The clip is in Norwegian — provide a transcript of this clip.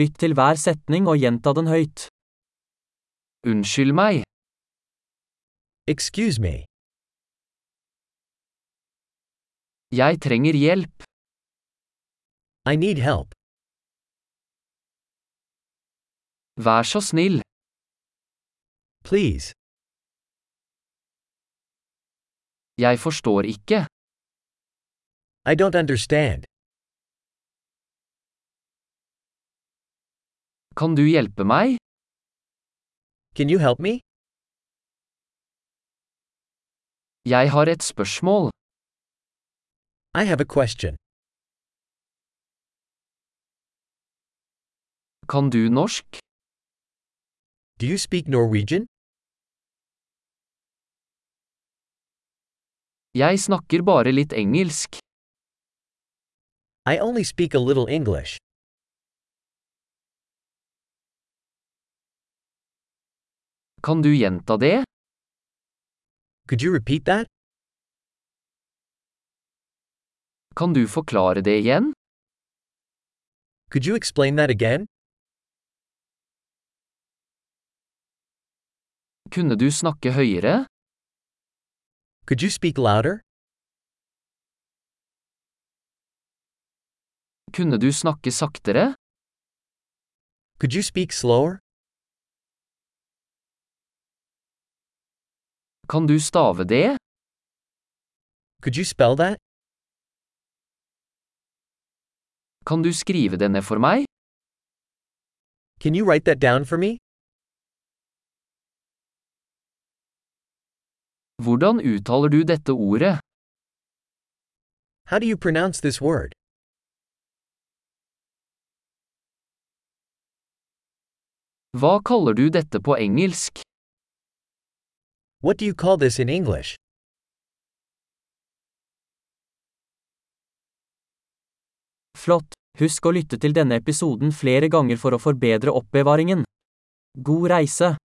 Lytt til hver setning og gjenta den høyt. Unnskyld meg. Excuse me. Jeg trenger hjelp. I need help. Vær så snill. Please. Jeg forstår ikke. I don't understand. Kan du hjelpe meg? Can you help me? Jeg har et spørsmål. I have a question. Kan du norsk? Do you speak Norwegian? Jeg snakker bare litt engelsk. I only speak a little English. Kan du gjenta det? Could you repeat that? Kan du forklare det igjen? Could you explain that again? Kunne du snakke høyere? Could you speak louder? Kunne du snakke saktere? Could you speak slower? Kan du stave det? Could you spell that? Kan du skrive det ned for meg? Can you write that down for me? Hvordan uttaler du dette ordet? How do you pronounce this word? Hva kaller du dette på engelsk? What do you call this in English? Flott! Husk å lytte til denne episoden flere ganger for å forbedre oppbevaringen. God reise!